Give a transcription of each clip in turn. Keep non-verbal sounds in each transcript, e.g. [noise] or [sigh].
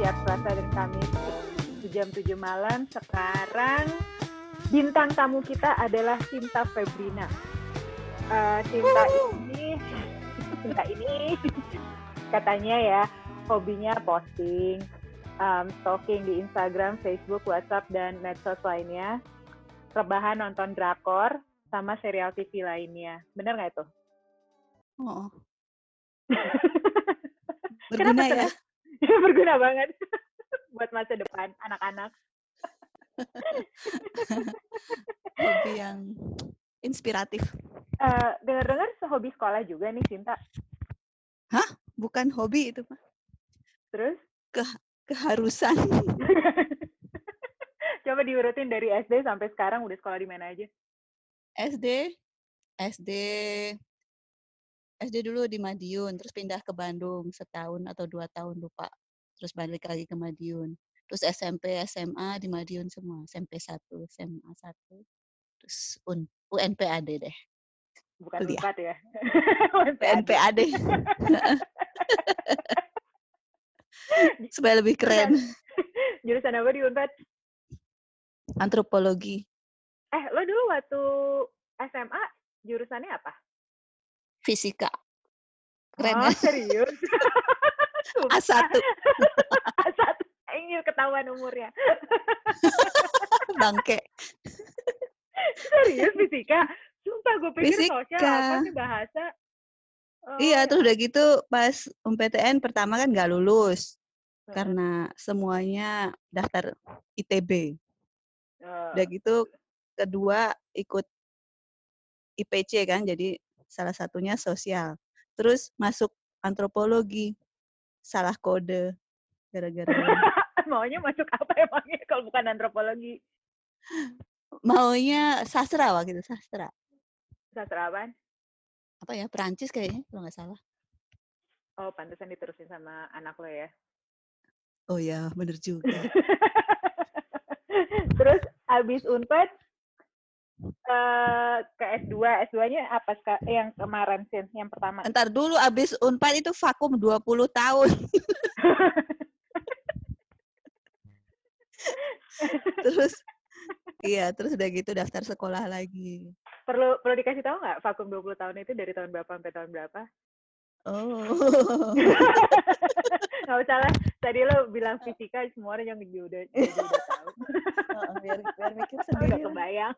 setiap Selasa dan Kamis jam 7 malam. Sekarang bintang tamu kita adalah Cinta Febrina. Uh, Cinta ini, [laughs] Cinta ini [laughs] katanya ya hobinya posting, um, stalking di Instagram, Facebook, WhatsApp, dan medsos lainnya. Rebahan nonton drakor sama serial TV lainnya. Bener nggak itu? Oh. [laughs] Berguna ya? [laughs] Berguna banget [laughs] buat masa depan anak-anak. [laughs] Hobi yang inspiratif. Uh, Dengar-dengar hobi sekolah juga nih, Cinta. Hah? Bukan hobi itu, Pak. Terus? Ke keharusan. Coba diurutin dari SD sampai sekarang udah sekolah di mana aja? SD, SD, SD dulu di Madiun, terus pindah ke Bandung setahun atau dua tahun lupa, terus balik lagi ke Madiun. Terus SMP, SMA di Madiun semua, SMP 1, SMA 1, terus UN, UNPAD deh. Bukan Kuliah. ya? [laughs] UNPAD. [laughs] Supaya lebih keren. Jurusan apa di Unpad? Antropologi. Eh, lo dulu waktu SMA jurusannya apa? Fisika. Keren oh, ya? serius? A1. A1. Ingin ketahuan umurnya. [laughs] Bangke. serius fisika? Sumpah gue pikir fisika. sosial apa sih bahasa. Oh, iya, terus udah gitu pas UMPTN pertama kan nggak lulus. Uh. Karena semuanya daftar ITB. Uh. Udah gitu kedua ikut IPC kan, jadi salah satunya sosial. Terus masuk antropologi, salah kode gara-gara. [laughs] Maunya masuk apa emangnya kalau bukan antropologi? Maunya sastra waktu itu, sastra. Sastra apa? Apa ya, Perancis kayaknya kalau nggak salah. Oh, pantesan diterusin sama anak lo ya? Oh ya, bener juga. [laughs] Terus abis Unpad uh, ke S2, S2-nya apa yang kemarin sih, yang pertama? Ntar dulu abis Unpad itu vakum 20 tahun. [laughs] terus iya, terus udah gitu daftar sekolah lagi. Perlu perlu dikasih tahu nggak vakum 20 tahun itu dari tahun berapa sampai tahun berapa? Oh. [laughs] Gak usah lah. Tadi lo bilang fisika, semua orang yang udah, udah, udah [laughs] tahu. Oh, biar, biar mikir sendiri. Udah kebayang.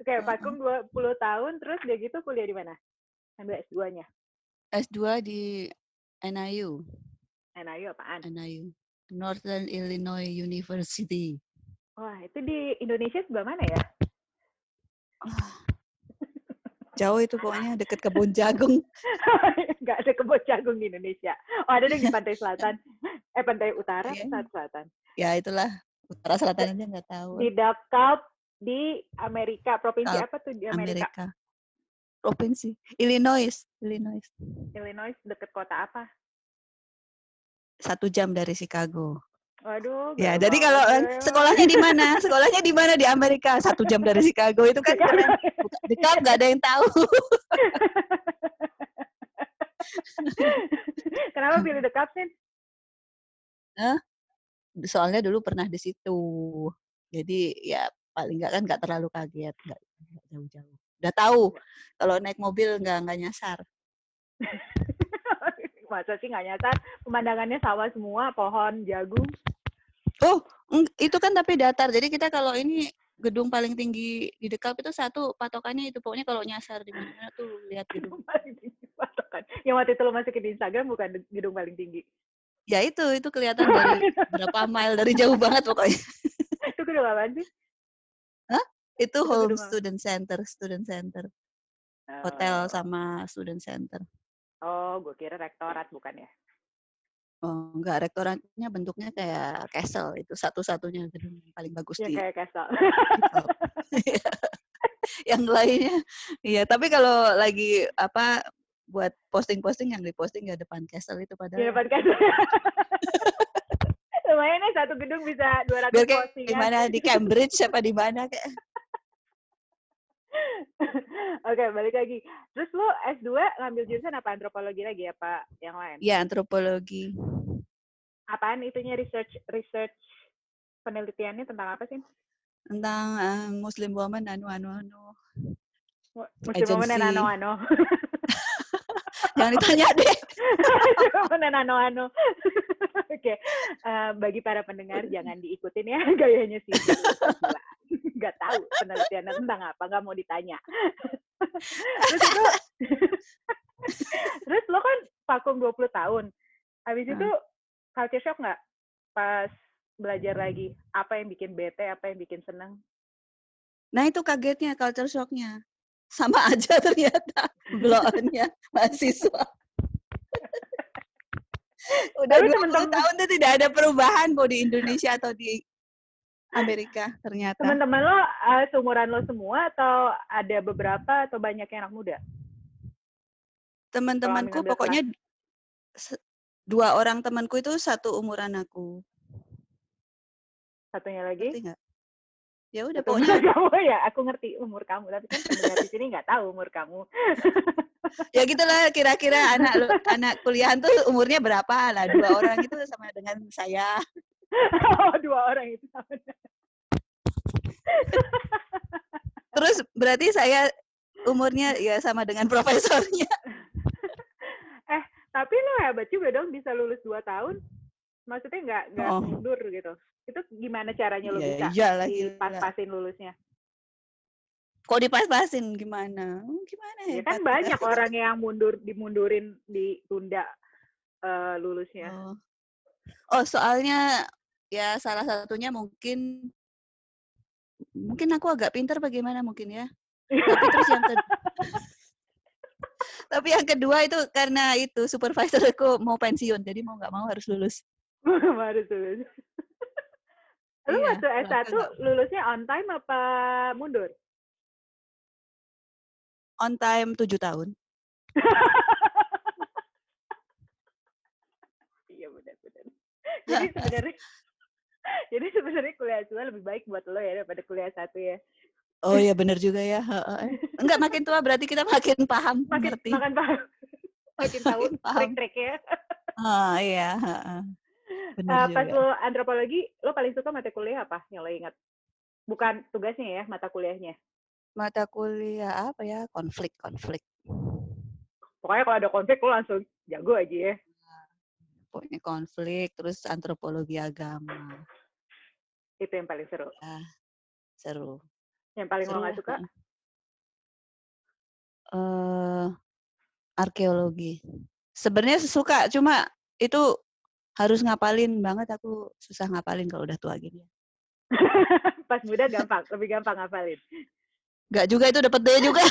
Oke, okay, vakum 20 tahun, terus dia gitu kuliah di mana? Ambil S2-nya? S2 di NIU. NIU apaan? NIU. Northern Illinois University. Wah, itu di Indonesia sebelah mana ya? Jauh itu pokoknya deket kebun [laughs] jagung. Gak ada kebun jagung di Indonesia. Oh ada di pantai selatan. [laughs] Eh pantai utara, yeah. pantai selatan. Ya itulah utara selatan aja nggak tahu. Di DeKalb di Amerika. Provinsi Kalb, apa tuh di Amerika? Amerika? Provinsi Illinois. Illinois. Illinois deket kota apa? Satu jam dari Chicago. Waduh. Ya, jadi kalau ya. sekolahnya di mana? Sekolahnya di mana di Amerika? Satu jam dari Chicago itu kan. Dekat nggak ada yang tahu. [laughs] Kenapa pilih dekat sih? Huh? Soalnya dulu pernah di situ. Jadi ya paling nggak kan nggak terlalu kaget, nggak jauh-jauh. Udah tahu kalau naik mobil nggak nggak nyasar. [laughs] Masa sih nggak nyasar? Pemandangannya sawah semua, pohon, jagung. Oh, itu kan tapi datar. Jadi kita kalau ini gedung paling tinggi di Dekap itu satu patokannya itu pokoknya kalau nyasar di mana tuh lihat gedung [laughs] paling tinggi patokan. Yang waktu itu lo masukin di Instagram bukan gedung paling tinggi. Ya itu, itu kelihatan dari berapa mile dari jauh banget pokoknya. [laughs] itu gedung apa sih? Hah? Itu, itu home student center, student center. Oh. Hotel sama student center. Oh, gue kira rektorat bukan ya? Oh, enggak, rektoratnya bentuknya kayak castle itu satu-satunya gedung paling bagus ya, di. kayak castle. [laughs] [laughs] Iya. yang lainnya, iya. Tapi kalau lagi apa buat posting-posting yang diposting nggak depan castle itu padahal. Di depan castle. [laughs] Lumayan nih satu gedung bisa 200 Biar kayak postingan. Gimana di Cambridge siapa di mana kayak. [laughs] Oke, balik lagi. Terus lu S2 ngambil jurusan apa? Antropologi lagi apa yang lain? Ya, antropologi. Apaan itunya research research penelitiannya tentang apa sih? Tentang uh, Muslim woman anu anu anu. Muslim Agency. woman anu anu. [laughs] Jangan ditanya deh. [laughs] woman anu anu. [laughs] Oke, uh, bagi para pendengar jangan diikutin ya [laughs] gayanya sih nggak tahu penelitiannya tentang apa nggak mau ditanya terus itu terus lo kan vakum 20 tahun habis hmm. itu culture shock nggak pas belajar lagi apa yang bikin bete apa yang bikin seneng nah itu kagetnya culture shocknya sama aja ternyata bloonnya mahasiswa udah Tapi 20 temen-temen, tahun tuh tidak ada perubahan mau di Indonesia atau di Amerika ternyata. Teman-teman lo uh, seumuran lo semua atau ada beberapa atau banyak yang anak muda? Teman-temanku pokoknya dua orang temanku itu satu umuran aku. Satunya lagi? Ya udah pokoknya kamu ya, aku ngerti umur kamu, tapi kan di sini nggak tahu umur kamu. [laughs] ya gitulah kira-kira anak anak kuliahan tuh umurnya berapa lah dua orang itu sama dengan saya. [laughs] oh, dua orang itu sama. [laughs] Terus berarti saya umurnya ya sama dengan profesornya. eh, tapi lo hebat juga dong bisa lulus dua tahun. Maksudnya nggak nggak oh. mundur gitu. Itu gimana caranya lo ya, bisa iyalah, pas-pasin lulusnya? Kok dipas-pasin gimana? Gimana ya? kan banyak [laughs] orang yang mundur dimundurin ditunda uh, lulusnya. Oh. oh, soalnya ya salah satunya mungkin mungkin aku agak pintar bagaimana mungkin ya. Tapi terus yang kedua, [laughs] tapi yang kedua itu karena itu supervisor aku mau pensiun, jadi mau nggak mau harus lulus. [laughs] harus lulus. Lu iya, waktu S1 lulusnya on time apa mundur? On time tujuh tahun. [laughs] Iya benar-benar. [laughs] Jadi sebenarnya jadi sebenarnya kuliah tua lebih baik buat lo ya daripada kuliah satu ya. Oh iya benar juga ya. Enggak makin tua berarti kita makin paham, makin, ngerti. Makin paham. Makin tahu trik-triknya. Oh iya. Benar uh, pas juga. lo antropologi, lo paling suka mata kuliah apa yang lo ingat? Bukan tugasnya ya, mata kuliahnya. Mata kuliah apa ya? Konflik, konflik. Pokoknya kalau ada konflik lo langsung jago aja ya pokoknya konflik, terus antropologi agama. Itu yang paling seru. Ya, seru. Yang paling seru, lo gak suka? Uh, arkeologi. Sebenarnya suka, cuma itu harus ngapalin banget. Aku susah ngapalin kalau udah tua gini. [laughs] Pas muda gampang, lebih gampang ngapalin. Gak juga itu dapat D juga. [laughs]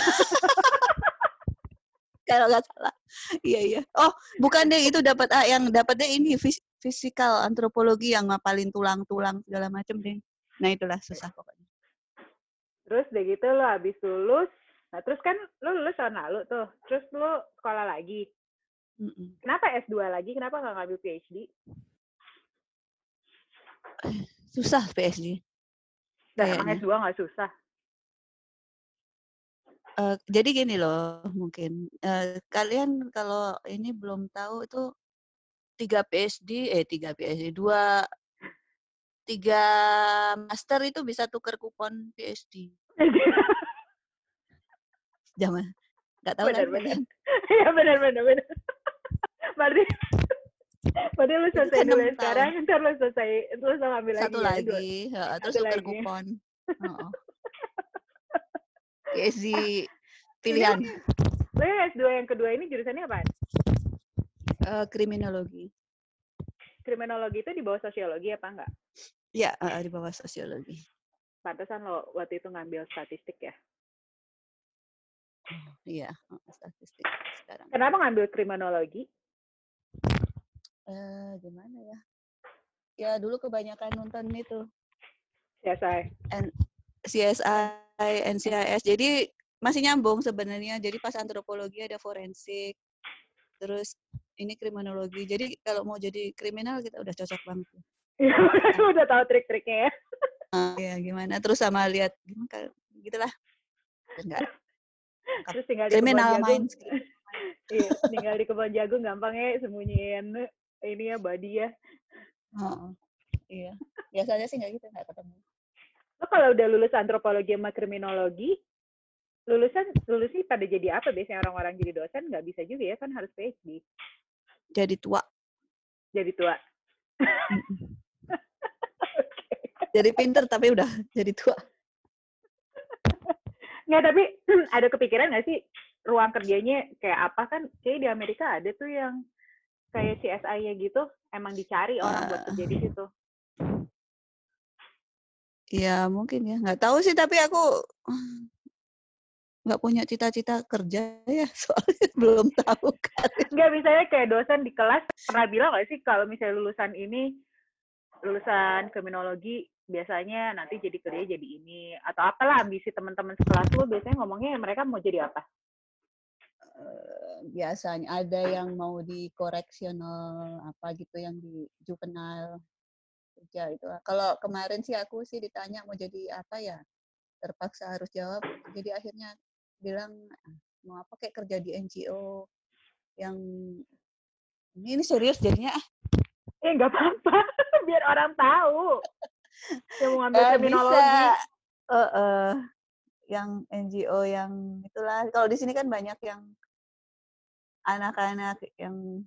kalau nggak salah. Iya iya. Oh bukan deh itu dapat ah yang dapat deh ini fis fisikal antropologi yang ngapalin tulang-tulang segala macam deh. Nah itulah susah pokoknya. Terus deh gitu lo habis lulus, nah terus kan lo lulus tahun lalu tuh, terus lo sekolah lagi. Mm. Kenapa S2 lagi? Kenapa nggak ngambil PhD? Susah PhD. Nah, emang S2 nggak susah? Uh, jadi gini loh mungkin, uh, kalian kalau ini belum tahu itu tiga PhD eh tiga PhD, dua tiga master itu bisa tukar kupon PhD. Zaman [laughs] nggak tahu benar, kan benar. Iya benar benar benar. Berarti [laughs] berarti lu selesai dulu ya sekarang, ntar lu selesai, terus [laughs] lu ngambil lagi. Satu lagi, ya, terus tukar kupon. Oh. PhD pilihan. Lo S2 yang kedua ini jurusannya apa? Uh, kriminologi. Kriminologi itu di bawah sosiologi apa enggak? Iya, uh, di bawah sosiologi. Pantesan lo waktu itu ngambil statistik ya? Oh, iya, statistik sekarang. Kenapa ngambil kriminologi? Uh, gimana ya? Ya dulu kebanyakan nonton itu. CSI. N CSI, NCIS. Jadi masih nyambung sebenarnya. Jadi pas antropologi ada forensik. Terus ini kriminologi. Jadi kalau mau jadi kriminal kita udah cocok banget. [laughs] udah tahu trik-triknya ya. Uh, ya gimana? Terus sama lihat gimana gitulah. enggak terus tinggal di kriminal kebun jagung [laughs] iya, tinggal di kebun jagung gampang ya sembunyiin ini ya body ya. Iya. Biasanya sih nggak gitu nggak ketemu. Lo kalau udah lulus antropologi sama kriminologi lulusan lulusnya pada jadi apa? Biasanya orang-orang jadi dosen nggak bisa juga ya kan harus PhD jadi tua. Jadi tua. [laughs] Jadi pinter tapi udah jadi tua. Nggak tapi [clears throat] ada kepikiran nggak sih ruang kerjanya kayak apa? Kan kayak di Amerika ada tuh yang kayak CSI-nya gitu emang dicari orang buat kerja di situ. Iya mungkin ya nggak tahu sih tapi aku nggak punya cita-cita kerja ya [laughs] soalnya belum tahu kan. Nggak misalnya kayak dosen di kelas pernah bilang nggak sih kalau misalnya lulusan ini lulusan kriminologi biasanya nanti jadi kerja jadi ini atau apalah ambisi teman-teman sekelas lu biasanya ngomongnya mereka mau jadi apa biasanya ada yang mau di koreksional apa gitu yang di juvenile kerja itu. Kalau kemarin sih aku sih ditanya mau jadi apa ya terpaksa harus jawab jadi akhirnya bilang mau apa kayak kerja di NGO yang ini, ini serius jadinya. Ah eh nggak apa-apa [laughs] biar orang tahu. Yang mau ngambil uh, terminologi. Bisa, uh, uh, yang NGO yang itulah. Kalau di sini kan banyak yang anak-anak yang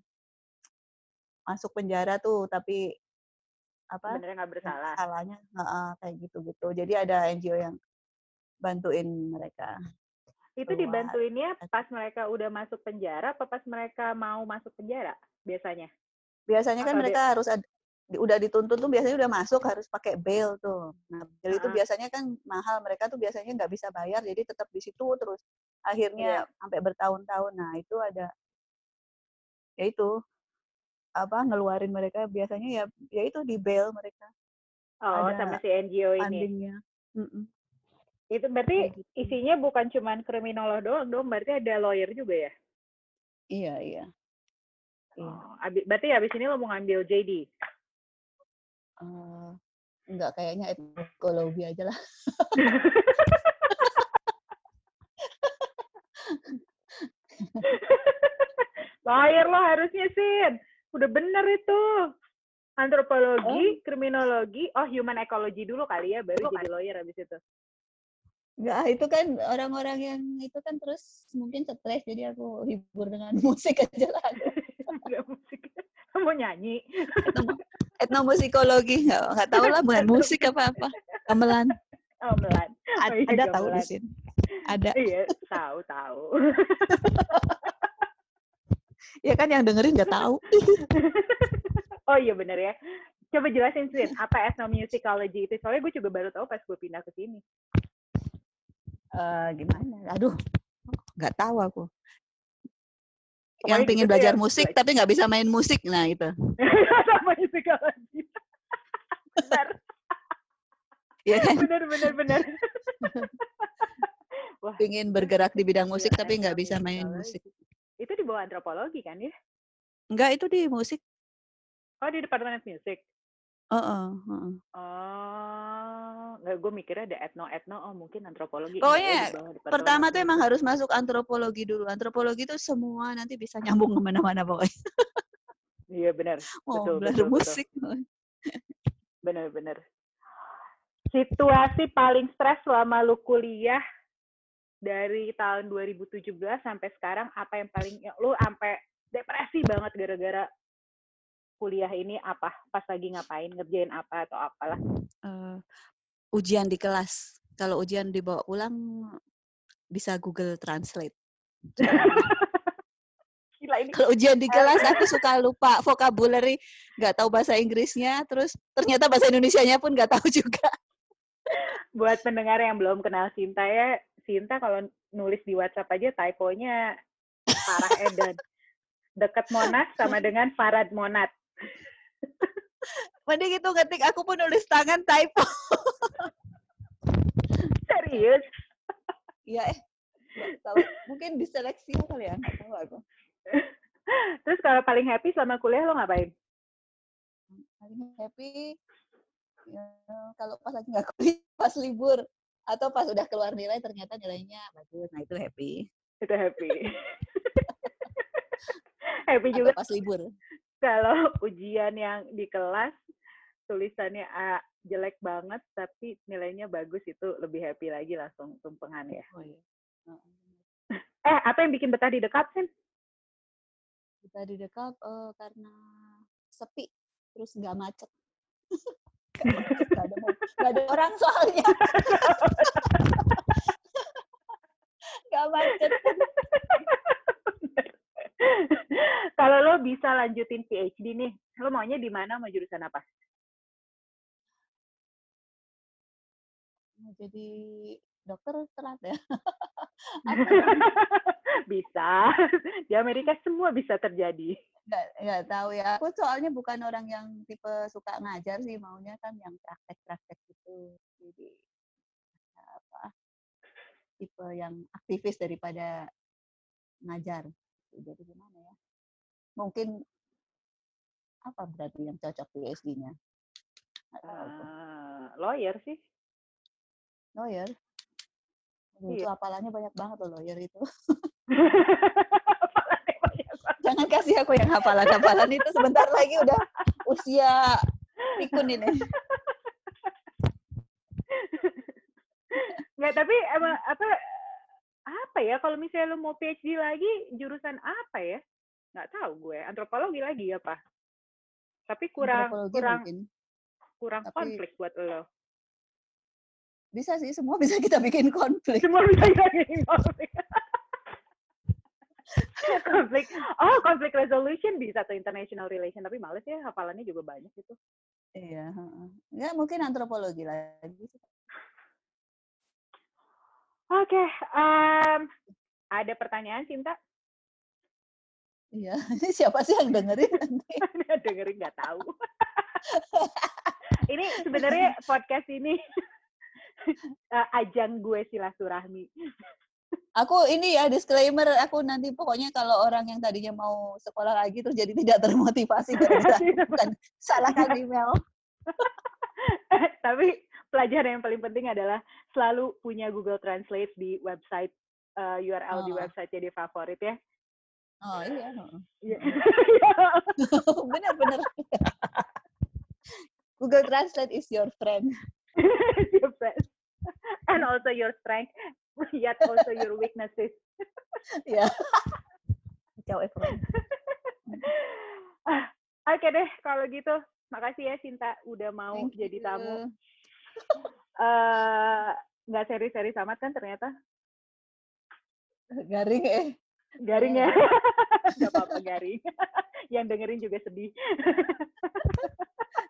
masuk penjara tuh tapi apa sebenarnya nggak bersalah. salahnya uh, kayak gitu gitu jadi ada NGO yang bantuin mereka itu dibantuinnya pas mereka udah masuk penjara apa pas mereka mau masuk penjara biasanya? Biasanya kan mereka dia? harus ada, udah dituntut tuh biasanya udah masuk harus pakai bail tuh. Nah bail uh itu biasanya kan mahal mereka tuh biasanya nggak bisa bayar jadi tetap di situ terus akhirnya yeah. sampai bertahun-tahun. Nah itu ada ya itu apa ngeluarin mereka biasanya ya ya itu di bail mereka. Oh, Ada sama si NGO ini. Mm -mm. Itu berarti gitu. isinya bukan cuman kriminolog doang dong, berarti ada lawyer juga ya? Iya, iya. iya. Oh, abi, berarti habis ini lo mau ngambil JD? Uh, enggak, kayaknya ekologi aja lah. [laughs] [laughs] lawyer lo harusnya, Sin udah bener itu antropologi, oh. kriminologi, oh human ecology dulu kali ya, baru jadi lawyer abis itu. Enggak, itu kan orang-orang yang itu kan terus mungkin stres, jadi aku hibur dengan [laughs] musik aja lah. musik. [laughs] Mau nyanyi. Etnomusikologi, nggak, nggak tahu lah bukan musik apa-apa. Gamelan. Gamelan. Oh, iya, ada tahu di sini. Ada. Iya, tahu, tahu [laughs] ya kan yang dengerin nggak tahu. [laughs] oh iya bener ya. Coba jelasin sih apa ethnomusicology itu? Soalnya gue juga baru tahu pas gue pindah ke sini. Uh, gimana? Aduh, nggak tahu aku. yang pingin gitu belajar ya, musik belajar. tapi nggak bisa main musik, nah itu. [laughs] Sama musicology. benar. [laughs] Iya kan? Bener, bener, bener. Wah, pingin bergerak di bidang musik ya, tapi nggak bisa main musik. Itu di bawah antropologi kan ya? Enggak, itu di musik. Oh, di departemen musik. Oh, uh, uh, uh. oh, nggak gue mikirnya ada etno-etno, oh mungkin antropologi. Pokoknya pertama tuh emang harus masuk antropologi dulu. Antropologi tuh semua nanti bisa [laughs] nyambung ke mana-mana pokoknya. Iya benar. [laughs] Oh, betul, betul, musik. Bener-bener. Situasi paling stres selama lu kuliah dari tahun 2017 sampai sekarang apa yang paling ya, lu sampai depresi banget gara-gara kuliah ini apa pas lagi ngapain ngerjain apa atau apalah uh, ujian di kelas kalau ujian dibawa pulang bisa Google Translate [laughs] Gila ini. Kalau ujian di kelas aku suka lupa vocabulary, nggak tahu bahasa Inggrisnya, terus ternyata bahasa Indonesianya pun nggak tahu juga. Buat pendengar yang belum kenal Cinta ya, Sinta kalau nulis di WhatsApp aja typonya parah edan. Dekat Monas sama dengan Farad Monat. Mending itu ngetik aku pun nulis tangan typo. Serius? Iya eh. Tahu. Mungkin diseleksi kali ya, nggak tahu aku. Terus kalau paling happy selama kuliah lo ngapain? Paling happy ya, kalau pas lagi nggak kuliah, pas libur Atau pas udah keluar nilai ternyata nilainya bagus. Nah, itu happy. Itu happy. [laughs] happy juga pas libur. Kalau ujian yang di kelas tulisannya A jelek banget tapi nilainya bagus itu lebih happy lagi langsung tumpengan ya. Oh iya. Eh, apa yang bikin betah di dekat, Sen? Betah di dekat uh, karena sepi, terus nggak macet. [laughs] gak, ada, orang soalnya. gak macet. Kalau lo bisa lanjutin PhD nih, lo maunya di mana mau jurusan apa? Mau jadi dokter telat ya? [laughs] bisa. Di Amerika semua bisa terjadi. Nggak, nggak tahu ya. Aku soalnya bukan orang yang tipe suka ngajar sih, maunya kan yang praktek-praktek gitu. Jadi apa? Tipe yang aktivis daripada ngajar. Jadi gimana ya? Mungkin apa berarti yang cocok PhD-nya? Uh, lawyer sih. Lawyer? Itu iya. apalannya banyak banget loh lawyer itu. Jangan kasih aku yang hafalan-hafalan itu sebentar lagi udah usia pikun ini. Nggak, tapi emang apa apa ya kalau misalnya lu mau PhD lagi jurusan apa ya? Nggak tahu gue. Antropologi lagi apa? Tapi kurang kurang mungkin. kurang tapi, konflik buat lo. Bisa sih, semua bisa kita bikin konflik. Semua bisa kita bikin konflik. konflik. Oh, konflik resolution bisa atau international relation, tapi males ya hafalannya juga banyak itu. Iya, ya mungkin antropologi lagi. Oke, okay, um, ada pertanyaan Cinta? Iya, [laughs] siapa sih yang dengerin nanti? [laughs] dengerin nggak tahu. [laughs] ini sebenarnya podcast ini [laughs] ajang gue silaturahmi. Aku ini ya disclaimer, aku nanti pokoknya kalau orang yang tadinya mau sekolah lagi terus jadi tidak termotivasi [laughs] bukan salahkan email. [laughs] Tapi pelajaran yang paling penting adalah selalu punya Google Translate di website uh, eh, URL oh. di website jadi favorit ya. Oh iya. iya. Benar-benar. Google Translate is your friend. your friend. [laughs] And also your strength, [laughs] yet also your weaknesses. [laughs] Ya. Ciao everyone. Oke okay deh, kalau gitu. Makasih ya Cinta udah mau Thank jadi you. tamu. Uh, nggak seri-seri amat kan ternyata? Garing eh. Garing ya? [laughs] Gak apa-apa garing. [laughs] Yang dengerin juga sedih.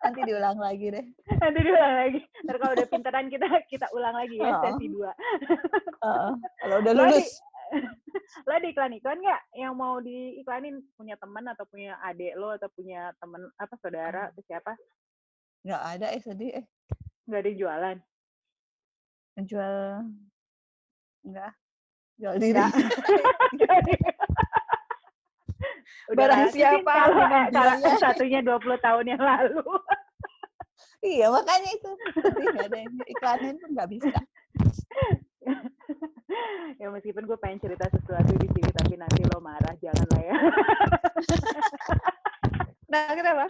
Nanti diulang lagi deh. Nanti diulang lagi. Ntar kalau udah pinteran kita kita ulang lagi ya oh. sesi dua. uh, kalau udah lulus. Lo di [laughs] iklan-iklan nggak yang mau diiklanin punya teman atau punya adik lo atau punya teman apa saudara atau siapa? Nggak ada eh sedih eh. Nggak ada jualan. Jual enggak. Jual [laughs] diri. Udah Barang siapa kalau, kalau [laughs] satunya 20 tahun yang lalu. iya, makanya itu. Nggak ada yang iklanin pun nggak bisa. [laughs] ya meskipun gue pengen cerita sesuatu di sini, tapi nanti lo marah, jangan lah ya. nah, kenapa?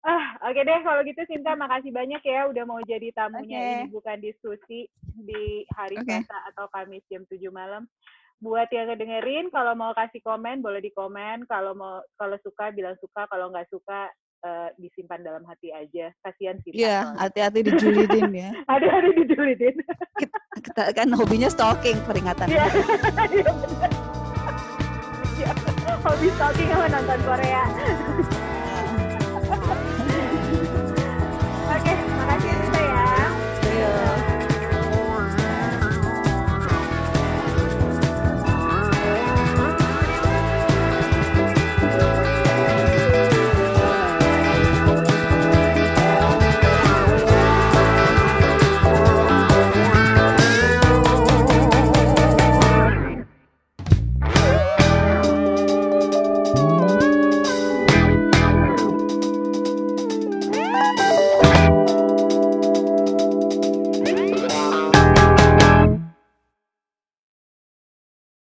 Ah, oke okay deh kalau gitu Sinta makasih banyak ya udah mau jadi tamunya okay. ini bukan diskusi di hari okay. Selasa atau Kamis jam 7 malam. Buat yang ngedengerin kalau mau kasih komen boleh di komen, kalau mau kalau suka bilang suka, kalau nggak suka uh, disimpan dalam hati aja. Kasihan sih. Iya, yeah, hati-hati dijulidin ya. [laughs] Hati-hati dijulidin. [laughs] kita, kita kan hobinya stalking peringatan. Iya, [laughs] yeah. benar. Hobi stalking sama nonton Korea.